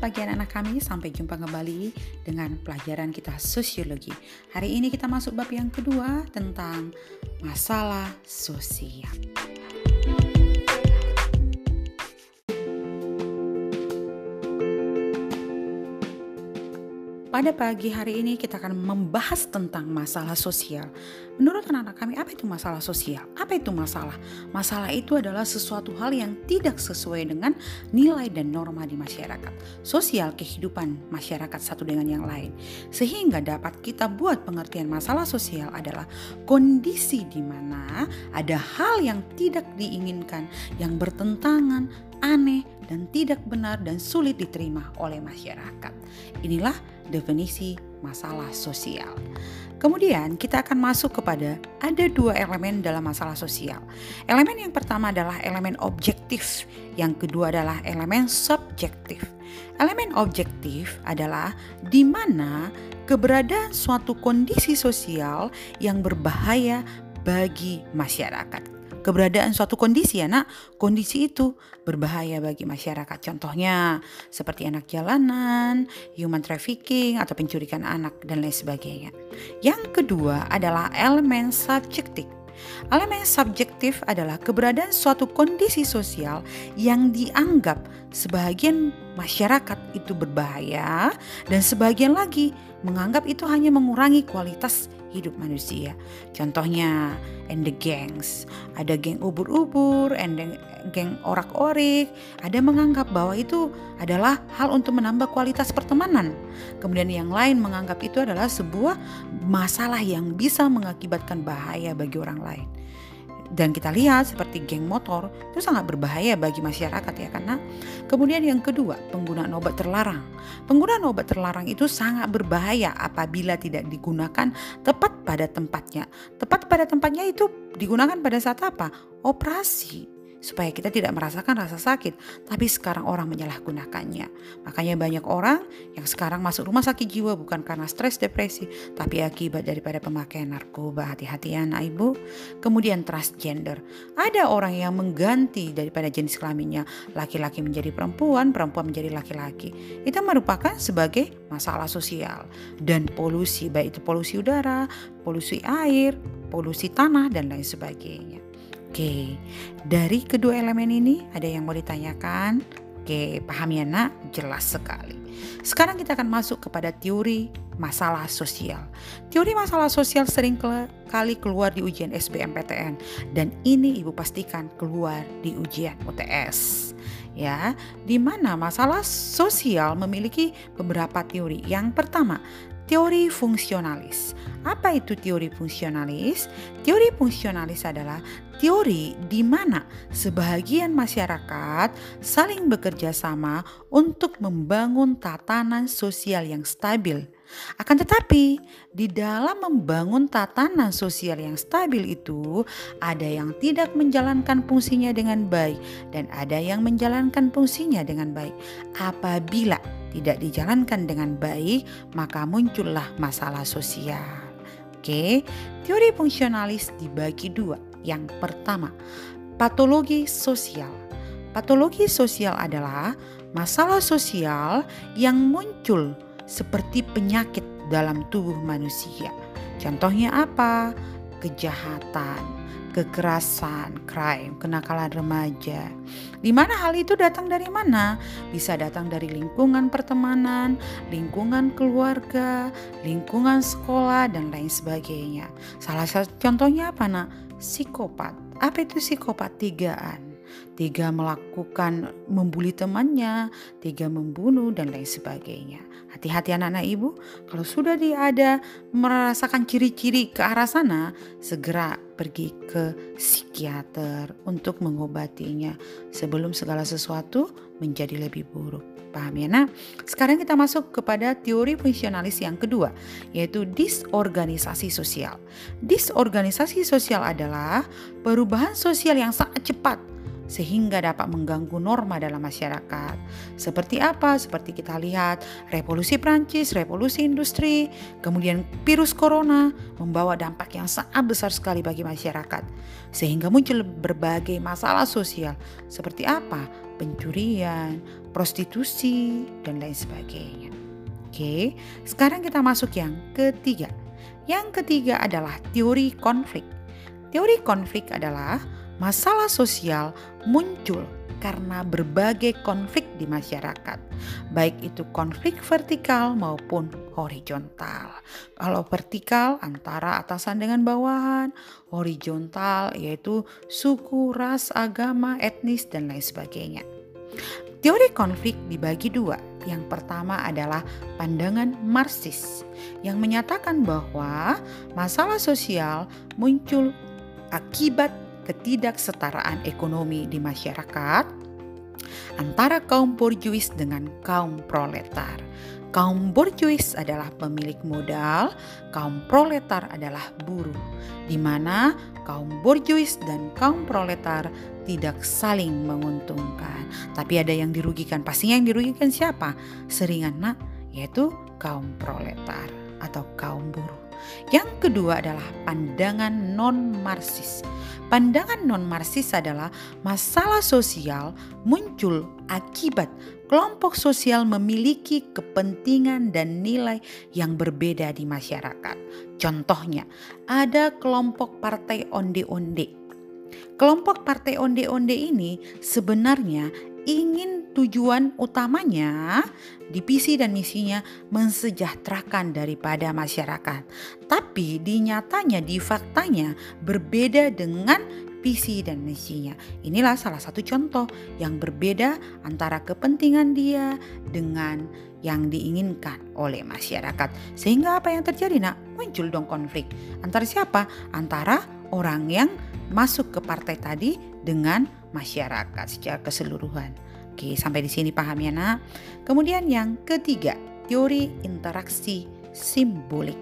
pagi anak-anak kami, sampai jumpa kembali dengan pelajaran kita sosiologi. Hari ini kita masuk bab yang kedua tentang masalah sosial. Pada pagi hari ini kita akan membahas tentang masalah sosial. Menurut anak-anak kami, apa itu masalah sosial? Apa itu masalah? Masalah itu adalah sesuatu hal yang tidak sesuai dengan nilai dan norma di masyarakat. Sosial kehidupan masyarakat satu dengan yang lain. Sehingga dapat kita buat pengertian masalah sosial adalah kondisi di mana ada hal yang tidak diinginkan, yang bertentangan, aneh, dan tidak benar dan sulit diterima oleh masyarakat. Inilah definisi masalah sosial. Kemudian kita akan masuk kepada ada dua elemen dalam masalah sosial. Elemen yang pertama adalah elemen objektif, yang kedua adalah elemen subjektif. Elemen objektif adalah di mana keberadaan suatu kondisi sosial yang berbahaya bagi masyarakat keberadaan suatu kondisi ya nak. Kondisi itu berbahaya bagi masyarakat. Contohnya seperti anak jalanan human trafficking atau pencurikan anak dan lain sebagainya. Yang kedua adalah elemen subjektif. Elemen subjektif adalah keberadaan suatu kondisi sosial yang dianggap sebagian masyarakat itu berbahaya dan sebagian lagi menganggap itu hanya mengurangi kualitas hidup manusia. Contohnya, and the gangs. Ada geng ubur-ubur, and the geng orak-orik. Ada menganggap bahwa itu adalah hal untuk menambah kualitas pertemanan. Kemudian yang lain menganggap itu adalah sebuah masalah yang bisa mengakibatkan bahaya bagi orang lain. Dan kita lihat seperti geng motor itu sangat berbahaya bagi masyarakat ya karena kemudian yang kedua penggunaan obat terlarang. Penggunaan obat terlarang itu sangat berbahaya apabila tidak digunakan tepat pada tempatnya. Tepat pada tempatnya itu digunakan pada saat apa? Operasi supaya kita tidak merasakan rasa sakit, tapi sekarang orang menyalahgunakannya. Makanya banyak orang yang sekarang masuk rumah sakit jiwa bukan karena stres depresi, tapi akibat daripada pemakaian narkoba. Hati-hati ya anak ibu. Kemudian transgender. Ada orang yang mengganti daripada jenis kelaminnya, laki-laki menjadi perempuan, perempuan menjadi laki-laki. Itu merupakan sebagai masalah sosial dan polusi, baik itu polusi udara, polusi air, polusi tanah dan lain sebagainya. Oke, dari kedua elemen ini ada yang mau ditanyakan? Oke, paham ya nak? Jelas sekali. Sekarang kita akan masuk kepada teori masalah sosial. Teori masalah sosial sering kali keluar di ujian SBMPTN dan ini Ibu pastikan keluar di ujian UTS. Ya, di mana masalah sosial memiliki beberapa teori. Yang pertama, teori fungsionalis. Apa itu teori fungsionalis? Teori fungsionalis adalah teori di mana sebagian masyarakat saling bekerja sama untuk membangun tatanan sosial yang stabil. Akan tetapi, di dalam membangun tatanan sosial yang stabil itu, ada yang tidak menjalankan fungsinya dengan baik, dan ada yang menjalankan fungsinya dengan baik. Apabila tidak dijalankan dengan baik, maka muncullah masalah sosial. Oke, teori fungsionalis dibagi dua. Yang pertama, patologi sosial. Patologi sosial adalah masalah sosial yang muncul seperti penyakit dalam tubuh manusia. Contohnya apa? Kejahatan, kekerasan, crime, kenakalan remaja. Di mana hal itu datang dari mana? Bisa datang dari lingkungan pertemanan, lingkungan keluarga, lingkungan sekolah dan lain sebagainya. Salah satu contohnya apa nak? Psikopat. Apa itu psikopat? Tigaan tiga melakukan membuli temannya, tiga membunuh dan lain sebagainya. Hati-hati anak-anak ibu, kalau sudah dia ada merasakan ciri-ciri ke arah sana, segera pergi ke psikiater untuk mengobatinya sebelum segala sesuatu menjadi lebih buruk. Paham ya nak? Sekarang kita masuk kepada teori fungsionalis yang kedua, yaitu disorganisasi sosial. Disorganisasi sosial adalah perubahan sosial yang sangat cepat sehingga dapat mengganggu norma dalam masyarakat. Seperti apa? Seperti kita lihat revolusi Prancis, revolusi industri, kemudian virus corona membawa dampak yang sangat besar sekali bagi masyarakat. Sehingga muncul berbagai masalah sosial seperti apa? Pencurian, prostitusi, dan lain sebagainya. Oke, sekarang kita masuk yang ketiga. Yang ketiga adalah teori konflik. Teori konflik adalah masalah sosial muncul karena berbagai konflik di masyarakat, baik itu konflik vertikal maupun horizontal. Kalau vertikal antara atasan dengan bawahan, horizontal yaitu suku, ras, agama, etnis, dan lain sebagainya. Teori konflik dibagi dua. Yang pertama adalah pandangan Marxis yang menyatakan bahwa masalah sosial muncul akibat ketidaksetaraan ekonomi di masyarakat antara kaum borjuis dengan kaum proletar. Kaum borjuis adalah pemilik modal, kaum proletar adalah buruh, di mana kaum borjuis dan kaum proletar tidak saling menguntungkan. Tapi ada yang dirugikan. Pastinya yang dirugikan siapa? Seringan nak, yaitu kaum proletar atau kaum buruh. Yang kedua adalah pandangan non-marxis. Pandangan non-marxis adalah masalah sosial muncul akibat kelompok sosial memiliki kepentingan dan nilai yang berbeda di masyarakat. Contohnya, ada kelompok partai onde-onde. Kelompok partai onde-onde ini sebenarnya ingin tujuan utamanya di visi dan misinya mensejahterakan daripada masyarakat. Tapi di nyatanya, di faktanya berbeda dengan visi dan misinya. Inilah salah satu contoh yang berbeda antara kepentingan dia dengan yang diinginkan oleh masyarakat. Sehingga apa yang terjadi nak? Muncul dong konflik. Antara siapa? Antara orang yang masuk ke partai tadi dengan masyarakat secara keseluruhan. Oke, sampai di sini paham ya, Nak. Kemudian yang ketiga, teori interaksi simbolik.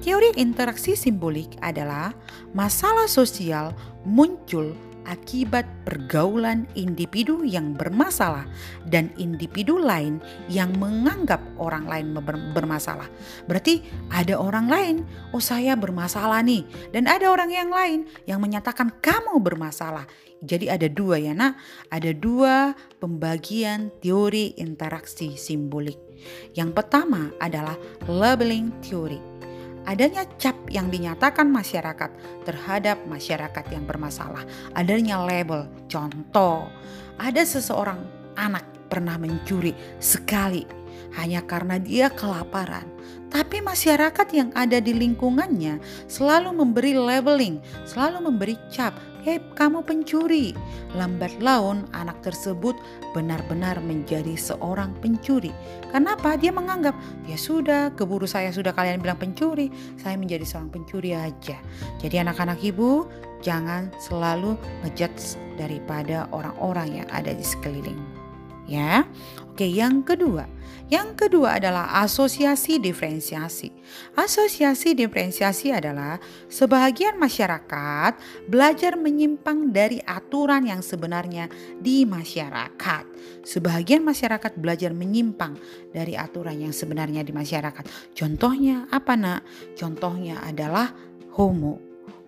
Teori interaksi simbolik adalah masalah sosial muncul akibat pergaulan individu yang bermasalah dan individu lain yang menganggap orang lain bermasalah. Berarti ada orang lain, oh saya bermasalah nih, dan ada orang yang lain yang menyatakan kamu bermasalah. Jadi ada dua ya nak, ada dua pembagian teori interaksi simbolik. Yang pertama adalah labeling teori adanya cap yang dinyatakan masyarakat terhadap masyarakat yang bermasalah, adanya label. Contoh, ada seseorang anak pernah mencuri sekali hanya karena dia kelaparan. Tapi masyarakat yang ada di lingkungannya selalu memberi labeling, selalu memberi cap, Hei kamu pencuri. Lambat laun anak tersebut benar-benar menjadi seorang pencuri. Kenapa? Dia menganggap, ya sudah keburu saya sudah kalian bilang pencuri, saya menjadi seorang pencuri aja. Jadi anak-anak ibu jangan selalu ngejudge daripada orang-orang yang ada di sekeliling. Ya, oke yang kedua yang kedua adalah asosiasi diferensiasi. Asosiasi diferensiasi adalah sebahagian masyarakat belajar menyimpang dari aturan yang sebenarnya di masyarakat. Sebahagian masyarakat belajar menyimpang dari aturan yang sebenarnya di masyarakat. Contohnya apa nak? Contohnya adalah homo.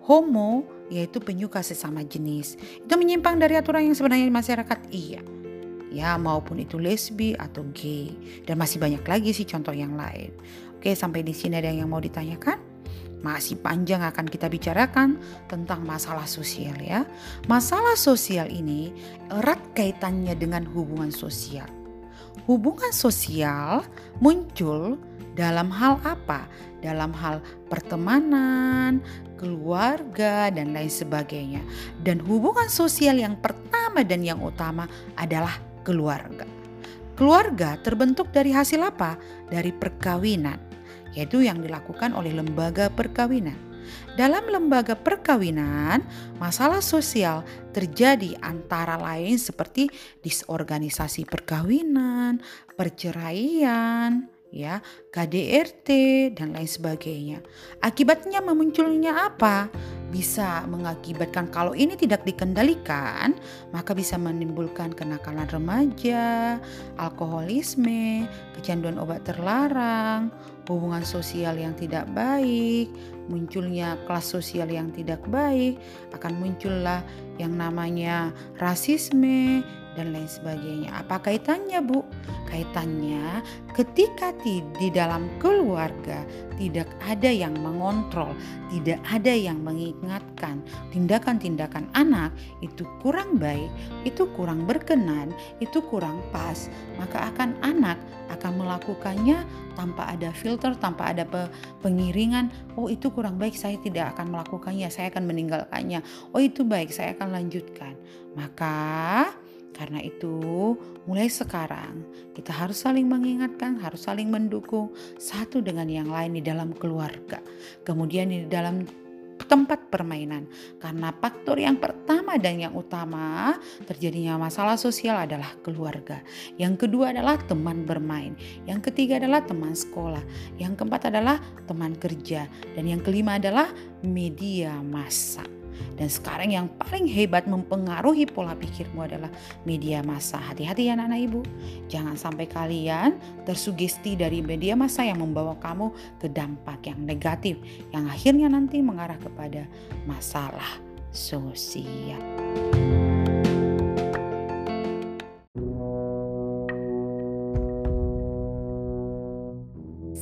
Homo yaitu penyuka sesama jenis. Itu menyimpang dari aturan yang sebenarnya di masyarakat. Iya ya maupun itu lesbi atau gay dan masih banyak lagi sih contoh yang lain. Oke, sampai di sini ada yang mau ditanyakan? Masih panjang akan kita bicarakan tentang masalah sosial ya. Masalah sosial ini erat kaitannya dengan hubungan sosial. Hubungan sosial muncul dalam hal apa? Dalam hal pertemanan, keluarga, dan lain sebagainya. Dan hubungan sosial yang pertama dan yang utama adalah keluarga. Keluarga terbentuk dari hasil apa? Dari perkawinan, yaitu yang dilakukan oleh lembaga perkawinan. Dalam lembaga perkawinan, masalah sosial terjadi antara lain seperti disorganisasi perkawinan, perceraian, ya, KDRT dan lain sebagainya. Akibatnya memunculnya apa? Bisa mengakibatkan kalau ini tidak dikendalikan, maka bisa menimbulkan kenakalan remaja, alkoholisme, kecanduan obat terlarang, hubungan sosial yang tidak baik, munculnya kelas sosial yang tidak baik, akan muncullah yang namanya rasisme, dan lain sebagainya. Apa kaitannya, Bu? Kaitannya ketika di, di dalam keluarga tidak ada yang mengontrol, tidak ada yang mengingatkan tindakan-tindakan anak itu kurang baik, itu kurang berkenan, itu kurang pas, maka akan anak akan melakukannya tanpa ada filter, tanpa ada pengiringan. Oh, itu kurang baik, saya tidak akan melakukannya, saya akan meninggalkannya. Oh, itu baik, saya akan lanjutkan. Maka karena itu, mulai sekarang kita harus saling mengingatkan, harus saling mendukung satu dengan yang lain di dalam keluarga, kemudian di dalam tempat permainan. Karena faktor yang pertama dan yang utama terjadinya masalah sosial adalah keluarga. Yang kedua adalah teman bermain. Yang ketiga adalah teman sekolah. Yang keempat adalah teman kerja. Dan yang kelima adalah media massa. Dan sekarang yang paling hebat mempengaruhi pola pikirmu adalah media massa. Hati-hati ya anak-anak ibu. Jangan sampai kalian tersugesti dari media massa yang membawa kamu ke dampak yang negatif. Yang akhirnya nanti mengarah kepada masalah sosial.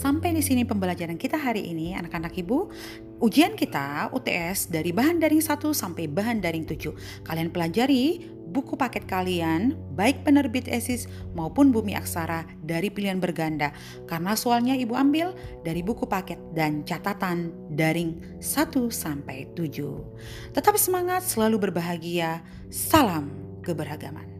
Sampai di sini pembelajaran kita hari ini anak-anak ibu. Ujian kita UTS dari bahan daring 1 sampai bahan daring 7. Kalian pelajari buku paket kalian baik penerbit ESIS maupun Bumi Aksara dari pilihan berganda. Karena soalnya ibu ambil dari buku paket dan catatan daring 1 sampai 7. Tetap semangat, selalu berbahagia. Salam keberagaman.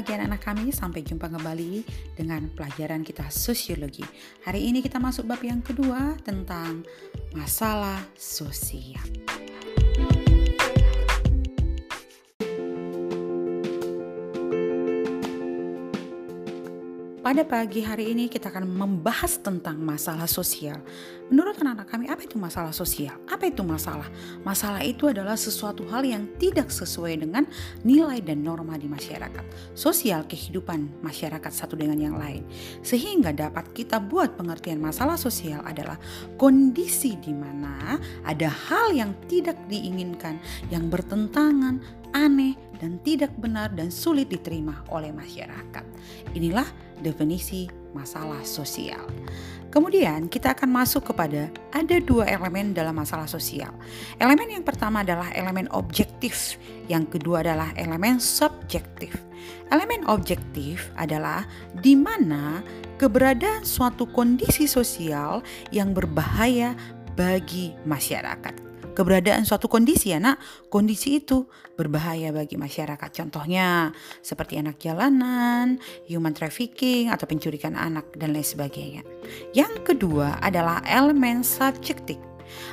Pagi anak-anak kami, sampai jumpa kembali dengan pelajaran kita sosiologi. Hari ini kita masuk bab yang kedua tentang masalah sosial. Pada pagi hari ini kita akan membahas tentang masalah sosial. Menurut anak-anak kami, apa itu masalah sosial? Apa itu masalah? Masalah itu adalah sesuatu hal yang tidak sesuai dengan nilai dan norma di masyarakat. Sosial kehidupan masyarakat satu dengan yang lain. Sehingga dapat kita buat pengertian masalah sosial adalah kondisi di mana ada hal yang tidak diinginkan, yang bertentangan, aneh, dan tidak benar dan sulit diterima oleh masyarakat. Inilah definisi masalah sosial. Kemudian kita akan masuk kepada ada dua elemen dalam masalah sosial. Elemen yang pertama adalah elemen objektif, yang kedua adalah elemen subjektif. Elemen objektif adalah di mana keberadaan suatu kondisi sosial yang berbahaya bagi masyarakat keberadaan suatu kondisi ya nak. Kondisi itu berbahaya bagi masyarakat. Contohnya seperti anak jalanan human trafficking atau pencurikan anak dan lain sebagainya. Yang kedua adalah elemen subjektif.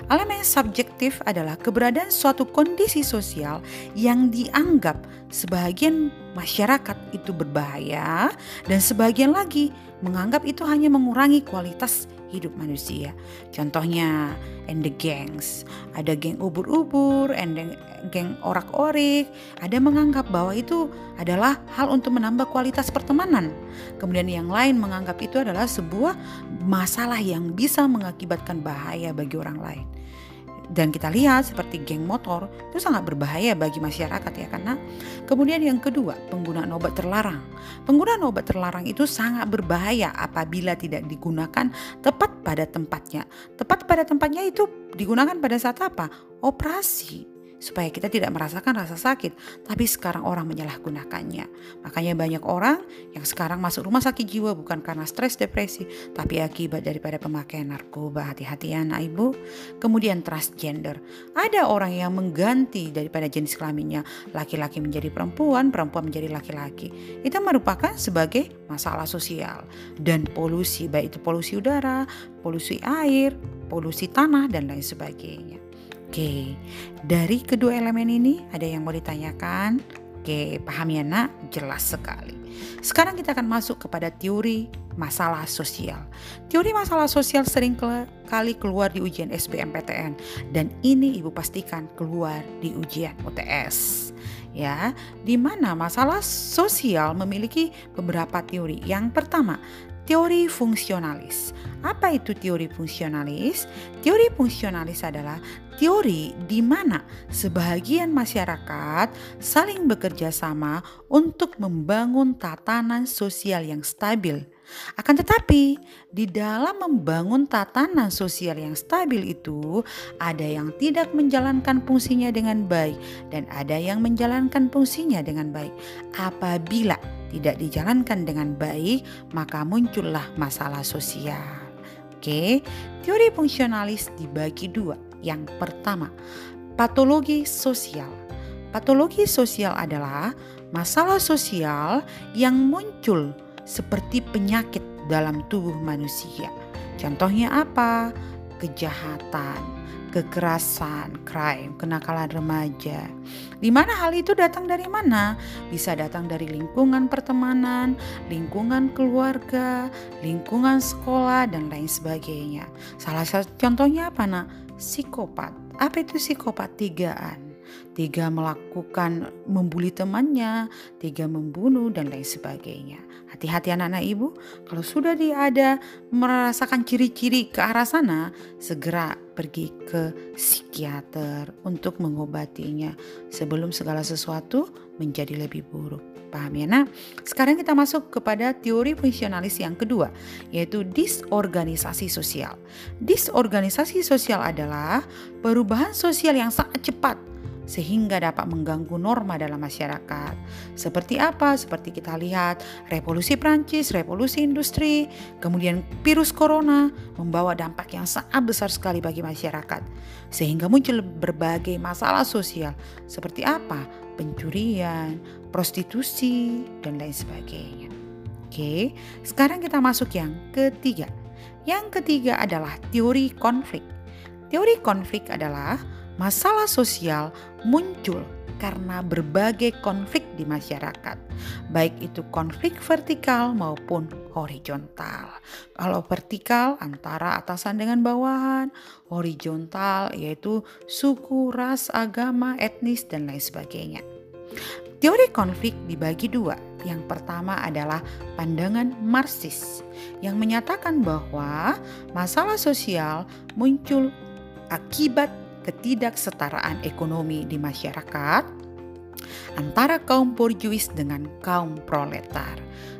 Elemen subjektif adalah keberadaan suatu kondisi sosial yang dianggap sebagian masyarakat itu berbahaya dan sebagian lagi menganggap itu hanya mengurangi kualitas hidup manusia. Contohnya and the gangs. Ada geng ubur-ubur, and geng orak-orik. Ada menganggap bahwa itu adalah hal untuk menambah kualitas pertemanan. Kemudian yang lain menganggap itu adalah sebuah masalah yang bisa mengakibatkan bahaya bagi orang lain dan kita lihat seperti geng motor itu sangat berbahaya bagi masyarakat ya karena kemudian yang kedua penggunaan obat terlarang. Penggunaan obat terlarang itu sangat berbahaya apabila tidak digunakan tepat pada tempatnya. Tepat pada tempatnya itu digunakan pada saat apa? Operasi supaya kita tidak merasakan rasa sakit, tapi sekarang orang menyalahgunakannya. Makanya banyak orang yang sekarang masuk rumah sakit jiwa bukan karena stres depresi, tapi akibat daripada pemakaian narkoba. Hati-hati ya anak ibu. Kemudian transgender. Ada orang yang mengganti daripada jenis kelaminnya, laki-laki menjadi perempuan, perempuan menjadi laki-laki. Itu merupakan sebagai masalah sosial dan polusi, baik itu polusi udara, polusi air, polusi tanah dan lain sebagainya. Oke, dari kedua elemen ini ada yang mau ditanyakan? Oke, paham ya nak? Jelas sekali. Sekarang kita akan masuk kepada teori masalah sosial. Teori masalah sosial sering kali keluar di ujian SBMPTN dan ini ibu pastikan keluar di ujian UTS. Ya, di mana masalah sosial memiliki beberapa teori. Yang pertama, teori fungsionalis. Apa itu teori fungsionalis? Teori fungsionalis adalah teori di mana sebagian masyarakat saling bekerja sama untuk membangun tatanan sosial yang stabil. Akan tetapi, di dalam membangun tatanan sosial yang stabil itu, ada yang tidak menjalankan fungsinya dengan baik, dan ada yang menjalankan fungsinya dengan baik. Apabila tidak dijalankan dengan baik, maka muncullah masalah sosial. Oke, teori fungsionalis dibagi dua. Yang pertama, patologi sosial. Patologi sosial adalah masalah sosial yang muncul seperti penyakit dalam tubuh manusia. Contohnya apa? Kejahatan, kekerasan, crime, kenakalan remaja. Di mana hal itu datang dari mana? Bisa datang dari lingkungan pertemanan, lingkungan keluarga, lingkungan sekolah dan lain sebagainya. Salah satu contohnya apa nak? Psikopat. Apa itu psikopat? Tigaan tiga melakukan membuli temannya, tiga membunuh dan lain sebagainya. Hati-hati anak-anak ibu, kalau sudah dia ada merasakan ciri-ciri ke arah sana, segera pergi ke psikiater untuk mengobatinya sebelum segala sesuatu menjadi lebih buruk. Paham ya nak? Sekarang kita masuk kepada teori fungsionalis yang kedua, yaitu disorganisasi sosial. Disorganisasi sosial adalah perubahan sosial yang sangat cepat sehingga dapat mengganggu norma dalam masyarakat. Seperti apa? Seperti kita lihat revolusi Prancis, revolusi industri, kemudian virus corona membawa dampak yang sangat besar sekali bagi masyarakat. Sehingga muncul berbagai masalah sosial seperti apa? Pencurian, prostitusi, dan lain sebagainya. Oke, sekarang kita masuk yang ketiga. Yang ketiga adalah teori konflik. Teori konflik adalah Masalah sosial muncul karena berbagai konflik di masyarakat, baik itu konflik vertikal maupun horizontal. Kalau vertikal antara atasan dengan bawahan, horizontal yaitu suku, ras, agama, etnis, dan lain sebagainya. Teori konflik dibagi dua. Yang pertama adalah pandangan Marxis yang menyatakan bahwa masalah sosial muncul akibat ketidaksetaraan ekonomi di masyarakat antara kaum borjuis dengan kaum proletar.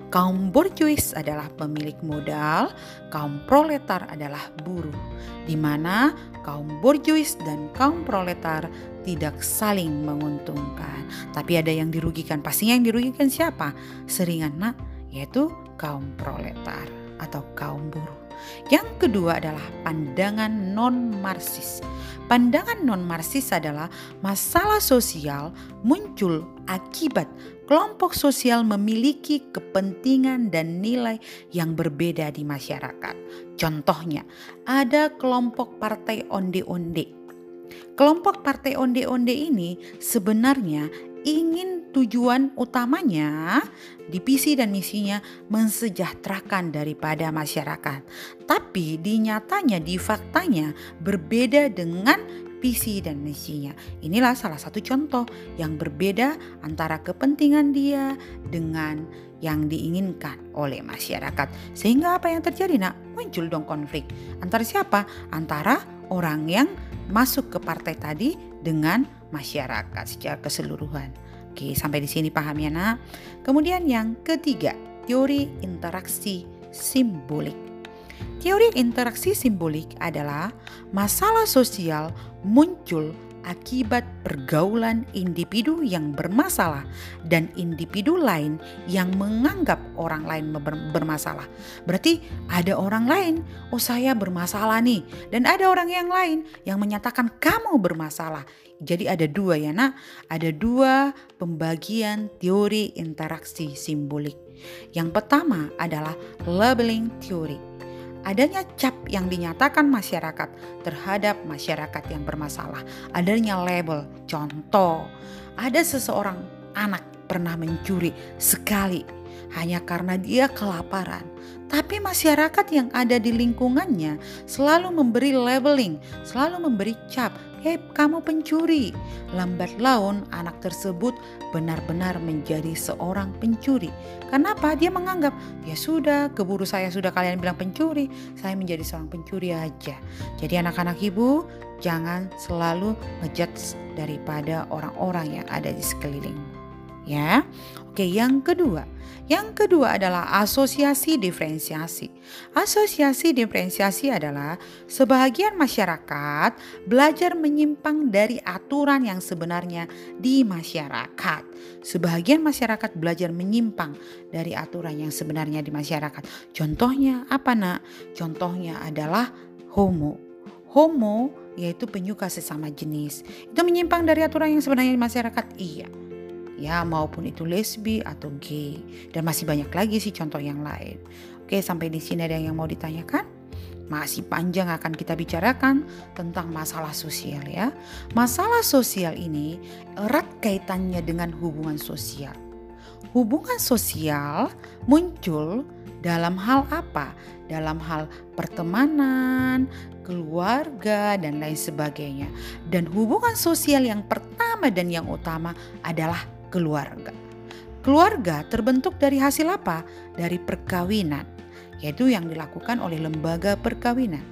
Kaum borjuis adalah pemilik modal, kaum proletar adalah buruh, di mana kaum borjuis dan kaum proletar tidak saling menguntungkan. Tapi ada yang dirugikan. Pastinya yang dirugikan siapa? Seringan nak, yaitu kaum proletar atau kaum buruh. Yang kedua adalah pandangan non-marxis. Pandangan non-marxis adalah masalah sosial muncul akibat kelompok sosial memiliki kepentingan dan nilai yang berbeda di masyarakat. Contohnya, ada kelompok partai onde-onde. Kelompok partai onde-onde ini sebenarnya ingin tujuan utamanya di visi dan misinya mensejahterakan daripada masyarakat. Tapi di nyatanya, di faktanya berbeda dengan visi dan misinya. Inilah salah satu contoh yang berbeda antara kepentingan dia dengan yang diinginkan oleh masyarakat. Sehingga apa yang terjadi nak? Muncul dong konflik. Antara siapa? Antara orang yang masuk ke partai tadi dengan masyarakat secara keseluruhan. Oke, sampai di sini paham ya, Nak. Kemudian yang ketiga, teori interaksi simbolik. Teori interaksi simbolik adalah masalah sosial muncul akibat pergaulan individu yang bermasalah dan individu lain yang menganggap orang lain bermasalah. Berarti ada orang lain, oh saya bermasalah nih, dan ada orang yang lain yang menyatakan kamu bermasalah. Jadi ada dua ya nak, ada dua pembagian teori interaksi simbolik. Yang pertama adalah labeling teori adanya cap yang dinyatakan masyarakat terhadap masyarakat yang bermasalah, adanya label. Contoh, ada seseorang anak pernah mencuri sekali hanya karena dia kelaparan. Tapi masyarakat yang ada di lingkungannya selalu memberi labeling, selalu memberi cap, "Hei, kamu pencuri." Lambat laun anak tersebut benar-benar menjadi seorang pencuri. Kenapa? Dia menganggap, "Ya sudah, keburu saya sudah kalian bilang pencuri, saya menjadi seorang pencuri aja." Jadi anak-anak ibu, jangan selalu ngejudge daripada orang-orang yang ada di sekeliling. Ya. Oke, yang kedua, yang kedua adalah asosiasi diferensiasi. Asosiasi diferensiasi adalah sebagian masyarakat belajar menyimpang dari aturan yang sebenarnya di masyarakat. Sebagian masyarakat belajar menyimpang dari aturan yang sebenarnya di masyarakat. Contohnya apa nak? Contohnya adalah homo. Homo yaitu penyuka sesama jenis. Itu menyimpang dari aturan yang sebenarnya di masyarakat? Iya ya maupun itu lesbi atau gay dan masih banyak lagi sih contoh yang lain. Oke, sampai di sini ada yang mau ditanyakan? Masih panjang akan kita bicarakan tentang masalah sosial ya. Masalah sosial ini erat kaitannya dengan hubungan sosial. Hubungan sosial muncul dalam hal apa? Dalam hal pertemanan, keluarga, dan lain sebagainya. Dan hubungan sosial yang pertama dan yang utama adalah keluarga. Keluarga terbentuk dari hasil apa? Dari perkawinan, yaitu yang dilakukan oleh lembaga perkawinan.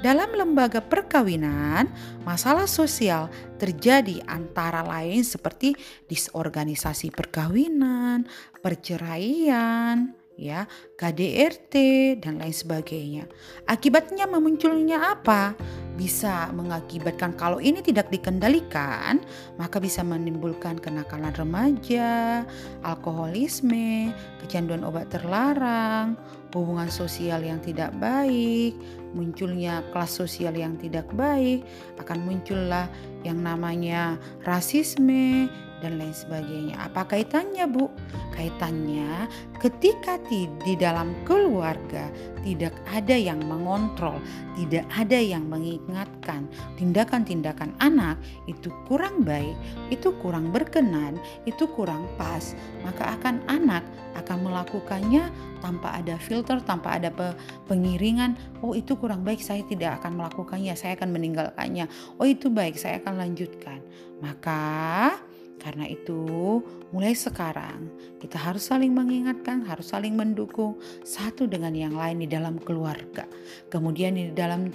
Dalam lembaga perkawinan, masalah sosial terjadi antara lain seperti disorganisasi perkawinan, perceraian, ya, KDRT dan lain sebagainya. Akibatnya memunculnya apa? Bisa mengakibatkan kalau ini tidak dikendalikan maka bisa menimbulkan kenakalan remaja, alkoholisme, kecanduan obat terlarang, hubungan sosial yang tidak baik, munculnya kelas sosial yang tidak baik, akan muncullah yang namanya rasisme, dan lain sebagainya. Apa kaitannya, Bu? Kaitannya ketika di, dalam keluarga tidak ada yang mengontrol, tidak ada yang mengingatkan tindakan-tindakan anak itu kurang baik, itu kurang berkenan, itu kurang pas, maka akan anak akan melakukannya tanpa ada filter, tanpa ada pengiringan. Oh, itu kurang baik, saya tidak akan melakukannya, saya akan meninggalkannya. Oh, itu baik, saya akan lanjutkan. Maka karena itu, mulai sekarang kita harus saling mengingatkan, harus saling mendukung satu dengan yang lain di dalam keluarga, kemudian di dalam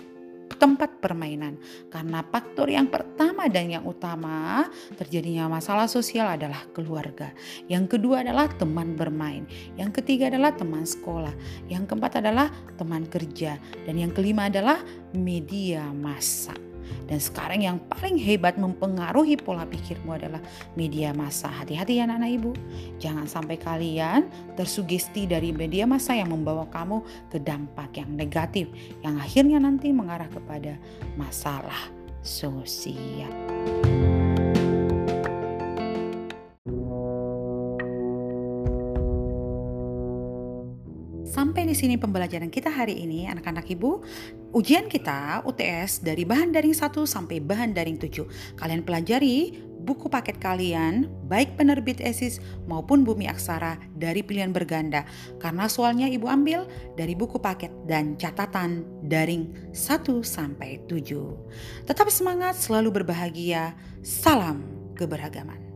tempat permainan. Karena faktor yang pertama dan yang utama terjadinya masalah sosial adalah keluarga. Yang kedua adalah teman bermain. Yang ketiga adalah teman sekolah. Yang keempat adalah teman kerja. Dan yang kelima adalah media massa. Dan sekarang yang paling hebat mempengaruhi pola pikirmu adalah media massa. Hati-hati ya anak-anak ibu. Jangan sampai kalian tersugesti dari media massa yang membawa kamu ke dampak yang negatif. Yang akhirnya nanti mengarah kepada masalah sosial. Sini pembelajaran kita hari ini anak-anak ibu. Ujian kita UTS dari bahan daring 1 sampai bahan daring 7. Kalian pelajari buku paket kalian, baik penerbit ESIS maupun Bumi Aksara dari pilihan berganda. Karena soalnya Ibu ambil dari buku paket dan catatan daring 1 sampai 7. Tetap semangat, selalu berbahagia. Salam keberagaman.